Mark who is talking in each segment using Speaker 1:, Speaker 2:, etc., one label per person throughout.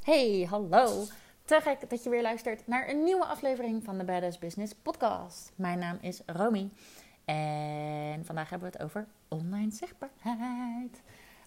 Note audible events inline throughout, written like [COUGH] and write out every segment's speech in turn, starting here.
Speaker 1: Hey, hallo. Te gek dat je weer luistert naar een nieuwe aflevering van de Badass Business Podcast. Mijn naam is Romy en vandaag hebben we het over online zichtbaarheid.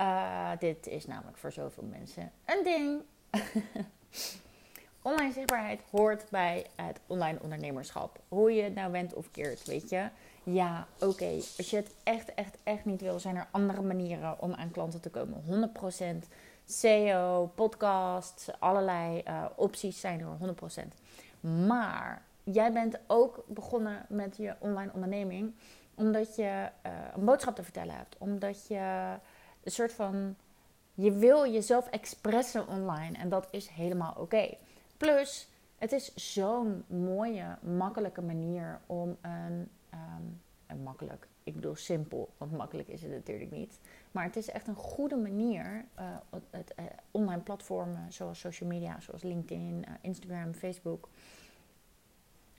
Speaker 1: Uh, dit is namelijk voor zoveel mensen een ding. [LAUGHS] online zichtbaarheid hoort bij het online ondernemerschap. Hoe je het nou went of keert, weet je. Ja, oké. Als je het echt, echt, echt niet wil, zijn er andere manieren om aan klanten te komen. 100%. SEO, podcasts, allerlei uh, opties zijn er 100%. Maar jij bent ook begonnen met je online onderneming omdat je uh, een boodschap te vertellen hebt. Omdat je een soort van. Je wil jezelf expressen online en dat is helemaal oké. Plus, het is zo'n mooie, makkelijke manier om een. Um, een makkelijk, ik bedoel simpel, want makkelijk is het natuurlijk niet. Maar het is echt een goede manier, uh, het, uh, online platformen zoals social media, zoals LinkedIn, uh, Instagram, Facebook,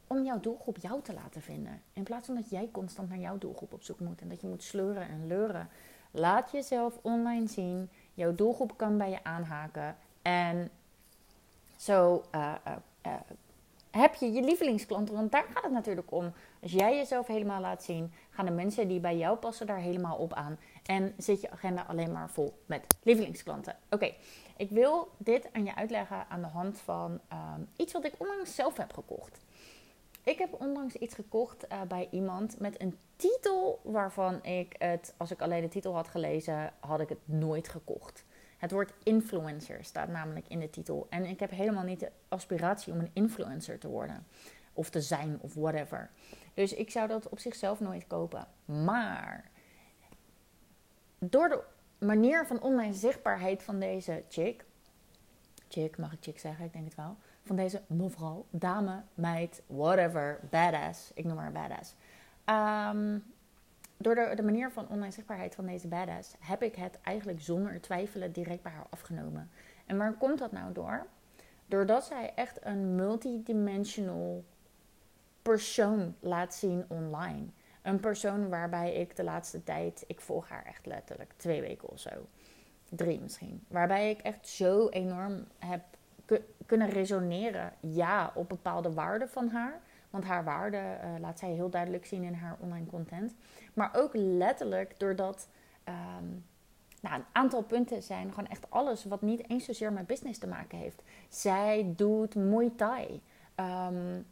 Speaker 1: om jouw doelgroep jou te laten vinden. In plaats van dat jij constant naar jouw doelgroep op zoek moet en dat je moet sleuren en leuren. Laat jezelf online zien. Jouw doelgroep kan bij je aanhaken. En zo heb je je lievelingsklanten. Want daar gaat het natuurlijk om. Als jij jezelf helemaal laat zien, gaan de mensen die bij jou passen daar helemaal op aan. En zit je agenda alleen maar vol met lievelingsklanten. Oké, ik wil dit aan je uitleggen aan de hand van ehm, iets wat ik onlangs zelf heb gekocht. Ik heb onlangs iets gekocht uh, bij iemand met een titel waarvan ik het, als ik alleen de titel had gelezen, had ik het nooit gekocht. Het woord influencer staat namelijk in de titel. En ik heb helemaal niet de aspiratie om een influencer te worden. Of te zijn, of whatever. Dus ik zou dat op zichzelf nooit kopen. Maar door de manier van online zichtbaarheid van deze chick. Chick, mag ik chick zeggen? Ik denk het wel. Van deze mevrouw, dame, meid, whatever, badass. Ik noem haar badass. Um, door de, de, manier van online zichtbaarheid van deze badass heb ik het eigenlijk zonder twijfelen direct bij haar afgenomen. En waar komt dat nou door? Doordat zij echt een multidimensional persoon laat zien online. Een persoon waarbij ik de laatste tijd, ik volg haar echt letterlijk twee weken of zo. Drie misschien. Waarbij ik echt zo enorm heb kunnen resoneren, ja, op bepaalde waarden van haar. Want haar waarde uh, laat zij heel duidelijk zien in haar online content. Maar ook letterlijk doordat um, nou, een aantal punten zijn gewoon echt alles wat niet eens zozeer met business te maken heeft. Zij doet Muay Thai. Um,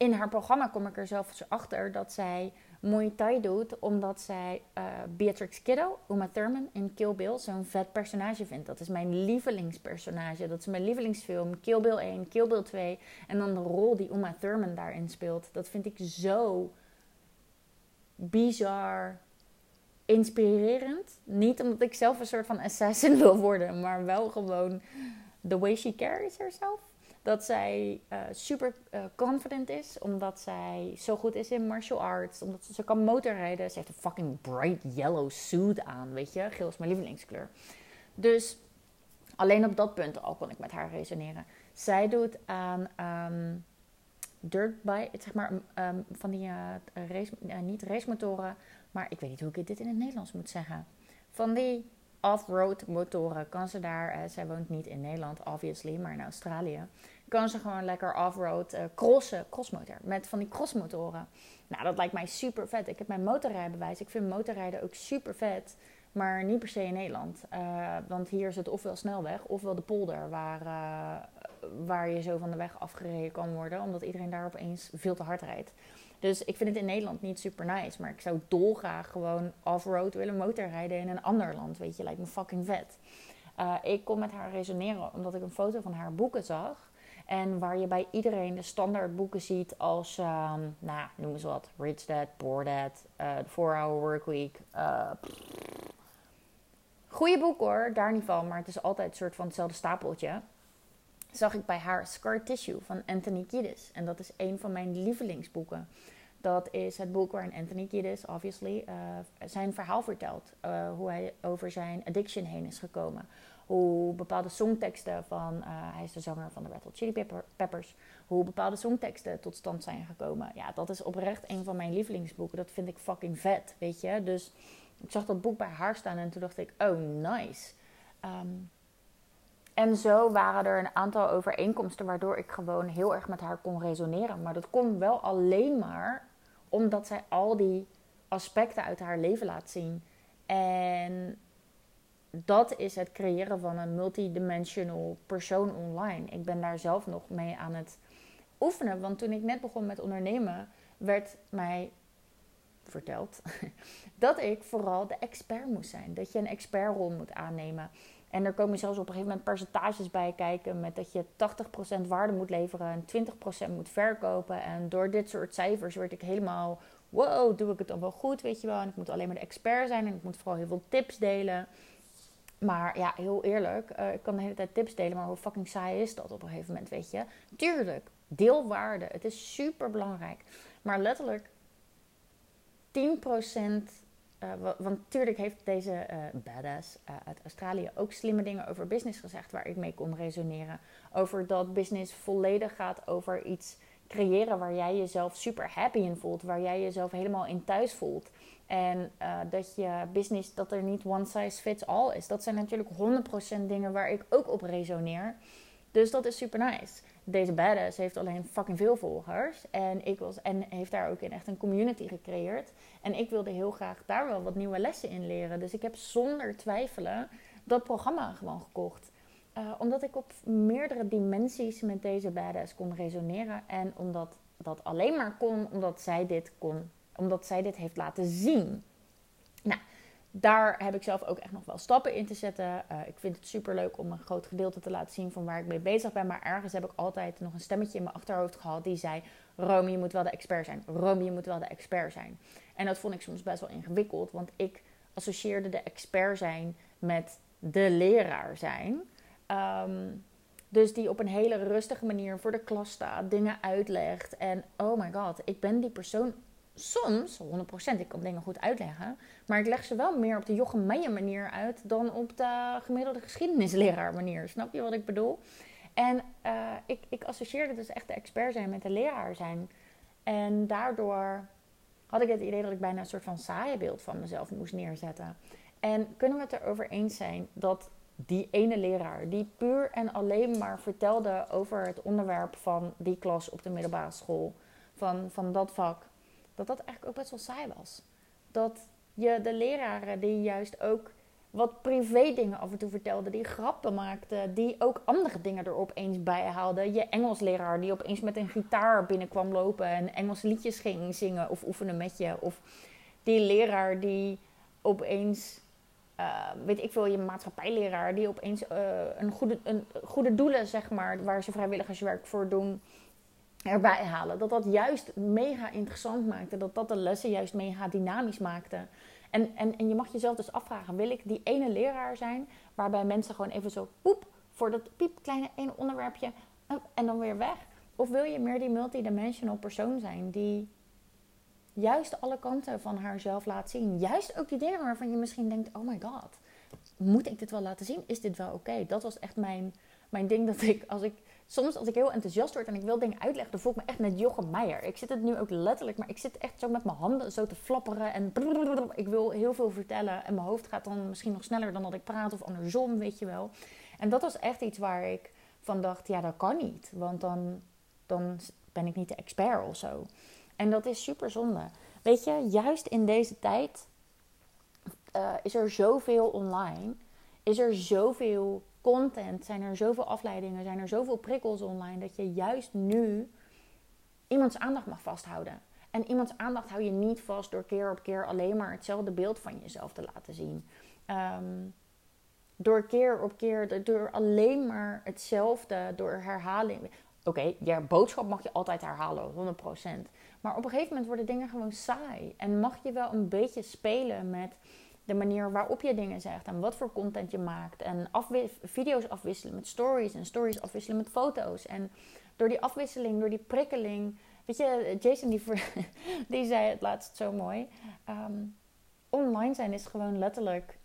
Speaker 1: in haar programma kom ik er zelfs achter dat zij Muay Thai doet omdat zij uh, Beatrix Kiddo, Uma Thurman in Kill Bill, zo'n vet personage vindt. Dat is mijn lievelingspersonage. Dat is mijn lievelingsfilm. Kill Bill 1, Kill Bill 2. En dan de rol die Uma Thurman daarin speelt. Dat vind ik zo bizar inspirerend. Niet omdat ik zelf een soort van assassin [LAUGHS] wil worden, maar wel gewoon the way she carries herself dat zij uh, super uh, confident is, omdat zij zo goed is in martial arts, omdat ze, kan motorrijden. Ze heeft een fucking bright yellow suit aan, weet je. Geel is mijn lievelingskleur. Dus alleen op dat punt al kon ik met haar resoneren. Zij doet aan um, dirt bike, zeg maar, um, van die uh, race, niet racemotoren, maar ik weet niet hoe ik dit in het Nederlands moet zeggen. Van die off-road motoren kan ze daar, uh, zij woont niet in Nederland, obviously, maar in Australië, kan ze gewoon lekker off-road uh, crossen, crossmotor, met van die crossmotoren. Nou, dat lijkt mij super vet. Ik heb mijn motorrijbewijs. Ik vind motorrijden ook super vet, maar niet per se in Nederland. Uh, want hier is het ofwel snelweg, ofwel de polder, waar, waar je zo van de weg afgereden kan worden, omdat iedereen daar opeens veel te hard rijdt. Dus ik vind het in Nederland niet super nice. Maar ik zou dolgraag gewoon off-road willen motorrijden in een ander land. Weet je, lijkt me fucking vet. Uh, ik kon met haar resoneren omdat ik een foto van haar boeken zag. En waar je bij iedereen de standaard boeken ziet als, um, nou, noem eens wat. Rich Dad, Poor Dad, uh, The 4-Hour Workweek. Uh, goeie boek hoor, daar niet van. Maar het is altijd een soort van hetzelfde stapeltje zag ik bij haar Scar Tissue van Anthony Kiedis. En dat is een van mijn lievelingsboeken. Dat is het boek waarin Anthony Kiedis, obviously, uh, zijn verhaal vertelt. Uh, hoe hij over zijn addiction heen is gekomen. Hoe bepaalde songteksten van, uh, hij is de zanger van de Red Chili Pepper, Peppers. Hoe bepaalde songteksten tot stand zijn gekomen. Ja, dat is oprecht een van mijn lievelingsboeken. Dat vind ik fucking vet, weet je. Dus ik zag dat boek bij haar staan en toen dacht ik, oh nice. Um, En zo waren er een aantal overeenkomsten waardoor ik gewoon heel erg met haar kon resoneren. Maar dat kon wel alleen maar omdat zij al die aspecten uit haar leven laat zien. En dat is het creëren van een multidimensional persoon online. Ik ben daar zelf nog mee aan het oefenen. Want toen ik net begon met ondernemen, werd mij verteld [LAUGHS] dat ik vooral de expert moest zijn. Dat je een expertrol moet aannemen. En er komen zelfs op een gegeven moment percentages bij kijken. Met dat je 80% waarde moet leveren en 20% moet verkopen. En door dit soort cijfers werd ik helemaal. Wow, doe ik het dan wel goed, weet je wel? En ik moet alleen maar de expert zijn en ik moet vooral heel veel tips delen. Maar ja, heel eerlijk, uh, ik kan de hele tijd tips delen, maar hoe fucking saai is dat op een gegeven moment, weet je? Tuurlijk, deelwaarde, het is super belangrijk. Maar letterlijk 10% uh, want natuurlijk heeft deze uh, badass uh, uit Australië ook slimme dingen over business gezegd waar ik mee kon resoneren. Over dat business volledig gaat over iets creëren waar jij jezelf super happy in voelt, waar jij jezelf helemaal in thuis voelt. En dat je business, dat er niet one size fits all is. Dat zijn natuurlijk 100% dingen waar ik ook op resoneer. Dus dat is super nice deze badass heeft alleen fucking veel volgers. En, ik was, en heeft daar ook in echt een community gecreëerd. En ik wilde heel graag daar wel wat nieuwe lessen in leren. Dus ik heb zonder twijfelen dat programma gewoon gekocht. Uh, omdat ik op meerdere dimensies met deze badass kon resoneren. En omdat dat alleen maar kon omdat zij dit kon. Omdat zij dit heeft laten zien. Nou, daar heb ik zelf ook echt nog wel stappen in te zetten. Uh, ik vind het super leuk om een groot gedeelte te laten zien van waar ik mee bezig ben. Maar ergens heb ik altijd nog een stemmetje in mijn achterhoofd gehad die zei: Rome, je moet wel de expert zijn. Rome, je moet wel de expert zijn. En dat vond ik soms best wel ingewikkeld, want ik associeerde de expert zijn met de leraar zijn. Um, dus die op een hele rustige manier voor de klas staat, dingen uitlegt. En oh my god, ik ben die persoon soms, 100%, ik kan dingen goed uitleggen. Maar ik leg ze wel meer op de Jochem manier uit dan op de gemiddelde geschiedenisleraar manier. Snap je wat ik bedoel? En uh, ik, ik associeerde dus echt de expert zijn met de leraar zijn. En daardoor had ik het idee dat ik bijna een soort van saaie beeld van mezelf moest neerzetten. En kunnen we het erover eens zijn dat die ene leraar, die puur en alleen maar vertelde over het onderwerp van die klas op de middelbare school, van, van dat vak, dat dat eigenlijk ook best wel saai was. Dat je de leraren die juist ook wat privé dingen af en toe vertelden, die grappen maakten, die ook andere dingen er opeens bij haalden. Je Engelsleraar die opeens met een gitaar binnenkwam lopen en Engelse liedjes ging zingen of oefenen met je. Of die leraar die opeens, uh, weet ik veel, je maatschappijleraar die opeens uh, een, goede, een goede doelen, zeg maar, waar ze vrijwilligerswerk voor doen, erbij halen. Dat dat juist mega interessant maakte. Dat dat de lessen juist mega dynamisch maakte. En, en, en je mag jezelf dus afvragen: wil ik die ene leraar zijn waarbij mensen gewoon even zo poep voor dat piepkleine ene onderwerpje en dan weer weg? Of wil je meer die multidimensional persoon zijn die juist alle kanten van haarzelf laat zien? Juist ook die dingen waarvan je misschien denkt: oh my god, moet ik dit wel laten zien? Is dit wel oké? Dat was echt mijn, mijn ding dat ik als ik soms als ik heel enthousiast word en ik wil dingen uitleggen, dan voel ik me echt net Jochem Meijer. Ik zit het nu ook letterlijk, maar ik zit echt zo met mijn handen zo te flapperen en ik wil heel veel vertellen en mijn hoofd gaat dan misschien nog sneller dan dat ik praat of andersom, weet je wel. En dat was echt iets waar ik van dacht, ja dat kan niet, want dan, dan ben ik niet de expert of zo. En dat is super zonde. Weet je, juist in deze tijd uh, is er zoveel online, is er zoveel content, zijn er zoveel afleidingen, zijn er zoveel prikkels online, dat je juist nu iemands aandacht mag vasthouden. En iemands aandacht hou je niet vast door keer op keer alleen maar hetzelfde beeld van jezelf te laten zien. Um, door keer op keer, door alleen maar hetzelfde, door herhaling. Oké, je boodschap mag je altijd herhalen, 100%. Maar op een gegeven moment worden dingen gewoon saai. En mag je wel een beetje spelen met de manier waarop je dingen zegt en wat voor content je maakt. En video's afwisselen met stories en stories afwisselen met foto's. En door die afwisseling, door die prikkeling. Weet je, Jason die, [LAUGHS] die zei het laatst zo mooi. Ehm, online zijn is gewoon letterlijk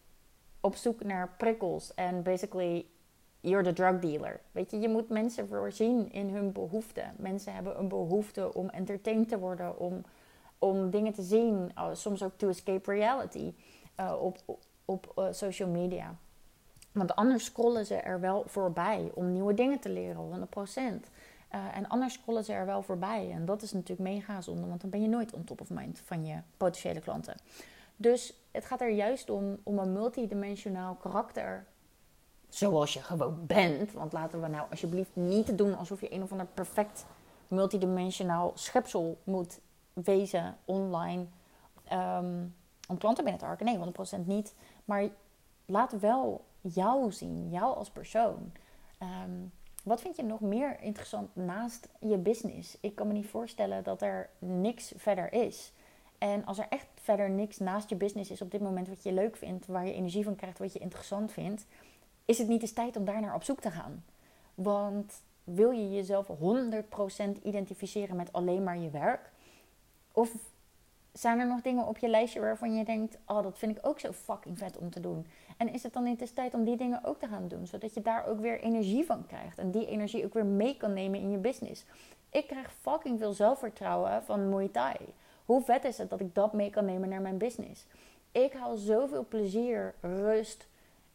Speaker 1: op zoek naar prikkels. En basically, you're the drug dealer. Weet je, je moet mensen voorzien in hun behoeften. Mensen hebben een behoefte om entertained te worden, om, om dingen te zien. Oh, soms ook to escape reality. Eh, op, op, uh, social media. Want anders scrollen ze er wel voorbij om nieuwe dingen te leren, 100%. Uh, en anders scrollen ze er wel voorbij. En dat is natuurlijk mega zonde, want dan ben je nooit on top of mind van je potentiële klanten. Dus het gaat er juist om, om een multidimensionaal karakter zoals je gewoon bent. Want laten we nou alsjeblieft niet doen alsof je een of ander perfect multidimensionaal schepsel moet wezen online ehm, om klanten binnen te harken. Nee, 100% niet. Maar laat wel jou zien, jou als persoon. Ehm, wat vind je nog meer interessant naast je business? Ik kan me niet voorstellen dat er niks verder is. En als er echt verder niks naast je business is op dit moment wat je leuk vindt, waar je energie van krijgt, wat je interessant vindt, is het niet eens tijd om daar naar op zoek te gaan. Want wil je jezelf 100% identificeren met alleen maar je werk? Of zijn er nog dingen op je lijstje waarvan je denkt: Oh, dat vind ik ook zo fucking vet om te doen? En is het dan niet eens tijd om die dingen ook te gaan doen, zodat je daar ook weer energie van krijgt en die energie ook weer mee kan nemen in je business? Ik krijg fucking veel zelfvertrouwen van Muay Thai. Hoe vet is het dat ik dat mee kan nemen naar mijn business? Ik haal zoveel plezier, rust,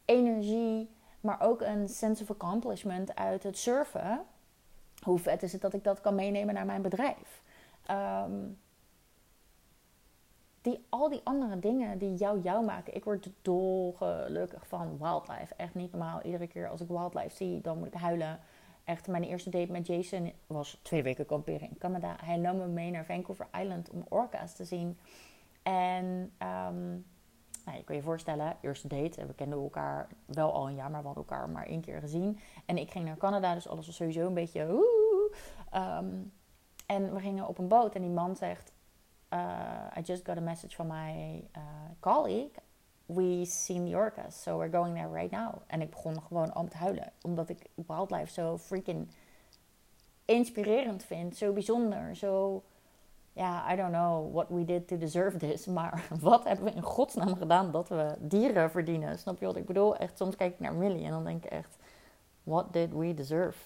Speaker 1: energie, maar ook een sense of accomplishment uit het surfen. Hoe vet is het dat ik dat kan meenemen naar mijn bedrijf? Ehm, die, al die andere dingen die jou jou maken. Ik word dolgelukkig van wildlife. Echt niet normaal. Iedere keer als ik wildlife zie, dan moet ik huilen. Echt, mijn eerste date met Jason was twee weken kamperen in Canada. Hij nam me mee naar Vancouver Island om orka's te zien. En um, je kan je voorstellen, eerste date. We kenden elkaar wel al een jaar, maar we hadden elkaar maar één keer gezien. En ik ging naar Canada, dus alles was sowieso een beetje... Um, en we gingen op een boot en die man zegt... Uh, I just got a message from my uh, colleague. We seen the orcas, so we're going there right now. En ik begon gewoon om te huilen. Omdat ik wildlife zo freaking inspirerend vind. Zo bijzonder, zo ja, I don't know what we did to deserve this. Maar [LAUGHS] wat hebben we in godsnaam gedaan dat we dieren verdienen? Snap je wat ik bedoel? Echt, soms kijk ik naar Millie en dan denk ik echt... What did we deserve?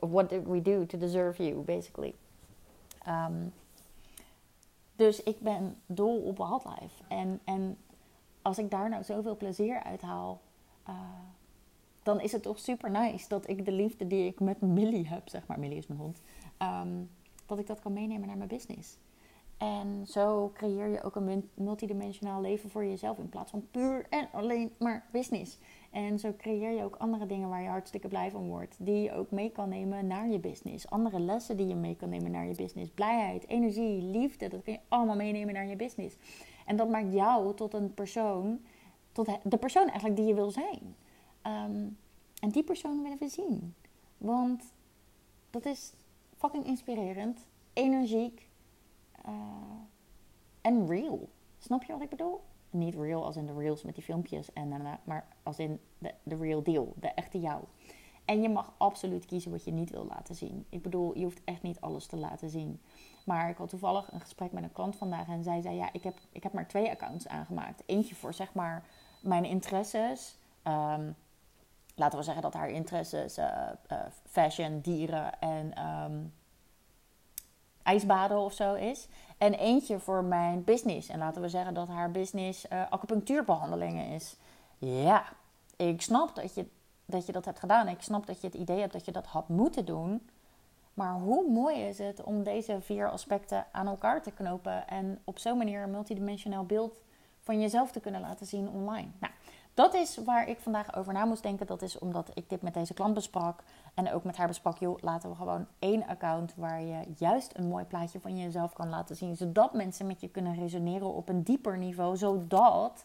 Speaker 1: What did we do to deserve you, basically? Um, dus ik ben dol op wildlife. En, en als ik daar nou zoveel plezier uit haal... Uh, dan is het toch super nice dat ik de liefde die ik met Millie heb, zeg maar. Millie is mijn hond. Um, dat ik dat kan meenemen naar mijn business. En zo creëer je ook een multidimensionaal leven voor jezelf in plaats van puur en alleen maar business. En zo creëer je ook andere dingen waar je hartstikke blij van wordt, die je ook mee kan nemen naar je business. Andere lessen die je mee kan nemen naar je business. Blijheid, energie, liefde, dat kun je allemaal meenemen naar je business. En dat maakt jou tot een persoon, tot de persoon eigenlijk die je wil zijn. Ehm, en die persoon willen we zien. Want dat is fucking inspirerend, energiek uh, en real. Snap je wat ik bedoel? Niet real als in de reels met die filmpjes, en, maar als in de, real deal, de echte jou. En je mag absoluut kiezen wat je niet wil laten zien. Ik bedoel, je hoeft echt niet alles te laten zien. Maar ik had toevallig een gesprek met een klant vandaag en zij zei: Ja, ik heb, ik heb maar twee accounts aangemaakt. Eentje voor zeg maar mijn interesses. Um, laten we zeggen dat haar interesses uh, uh, fashion, dieren en um, ijsbaden of zo is. En eentje voor mijn business. En laten we zeggen dat haar business uh, acupunctuurbehandelingen is. Ja, ik snap dat je, dat je dat hebt gedaan. Ik snap dat je het idee hebt dat je dat had moeten doen. Maar hoe mooi is het om deze vier aspecten aan elkaar te knopen en op zo'n manier een multidimensionaal beeld van jezelf te kunnen laten zien online? Nou, dat is waar ik vandaag over na moest denken. Dat is omdat ik dit met deze klant besprak. En ook met haar besprak, joh, laten we gewoon één account waar je juist een mooi plaatje van jezelf kan laten zien. Zodat mensen met je kunnen resoneren op een dieper niveau. Zodat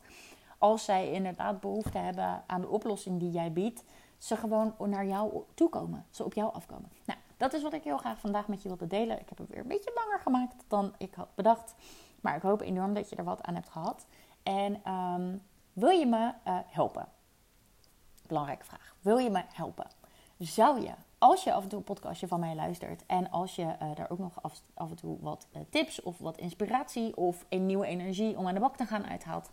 Speaker 1: als zij inderdaad behoefte hebben aan de oplossing die jij biedt, ze gewoon naar jou toekomen. Ze op jou afkomen. Nou, dat is wat ik heel graag vandaag met je wilde delen. Ik heb het weer een beetje langer gemaakt dan ik had bedacht. Maar ik hoop enorm dat je er wat aan hebt gehad. En um, wil je me uh, helpen? Belangrijke vraag. Wil je me helpen? Zou je, als je af en toe een podcastje van mij luistert en als je uh, daar ook nog af, en toe wat uh, tips of wat inspiratie of een nieuwe energie om aan de bak te gaan uithaalt,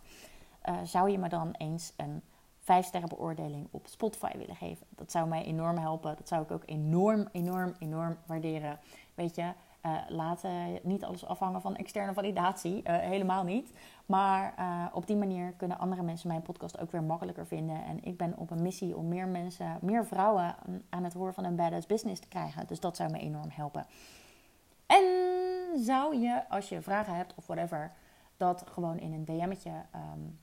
Speaker 1: zou je me dan eens een 5 sterren beoordeling op Spotify willen geven? Dat zou mij enorm helpen. Dat zou ik ook enorm, enorm, enorm waarderen. Weet je, Uh, niet alles afhangen van externe validatie, helemaal niet. Maar op die manier kunnen andere mensen mijn podcast ook weer makkelijker vinden. En ik ben op een missie om meer mensen, meer vrouwen aan het horen van een badass business te krijgen. Dus dat zou me enorm helpen. En zou je, als je vragen hebt of whatever, dat gewoon in een DM'tje um,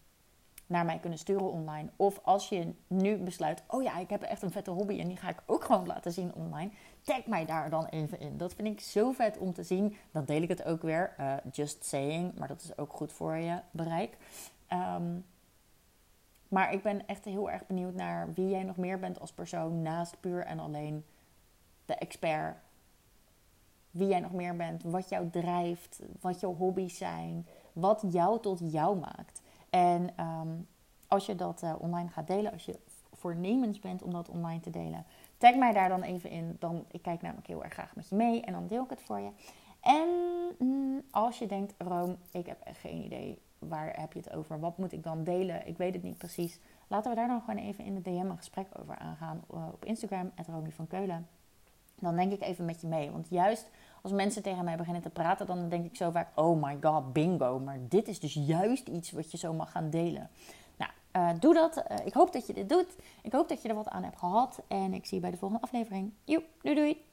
Speaker 1: naar mij kunnen sturen online. Of als je nu besluit, oh ja, ik heb echt een vette hobby en die ga ik ook gewoon laten zien online. Tag mij daar dan even in. Dat vind ik zo vet om te zien. Dan deel ik het ook weer. Uh, just saying, maar dat is ook goed voor je bereik. Ehm, maar ik ben echt heel erg benieuwd naar wie jij nog meer bent als persoon naast puur en alleen de expert. Wie jij nog meer bent, wat jou drijft, wat jouw hobby's zijn, wat jou tot jou maakt. En ehm, als je dat uh, online gaat delen, als je voornemens bent om dat online te delen, tag mij daar dan even in. Dan, ik kijk namelijk heel erg graag met je mee en dan deel ik het voor je. En mm, als je denkt, Room, ik heb geen idee, waar heb je het over? Wat moet ik dan delen? Ik weet het niet precies. Laten we daar dan gewoon even in de DM een gesprek over aangaan uh, op Instagram, Romy van Keulen. Dan denk ik even met je mee. Want juist als mensen tegen mij beginnen te praten, dan denk ik zo vaak: oh my god, bingo. Maar dit is dus juist iets wat je zo mag gaan delen. Nou, uh, doe dat. Uh, ik hoop dat je dit doet. Ik hoop dat je er wat aan hebt gehad. En ik zie je bij de volgende aflevering. Joep, doei doei.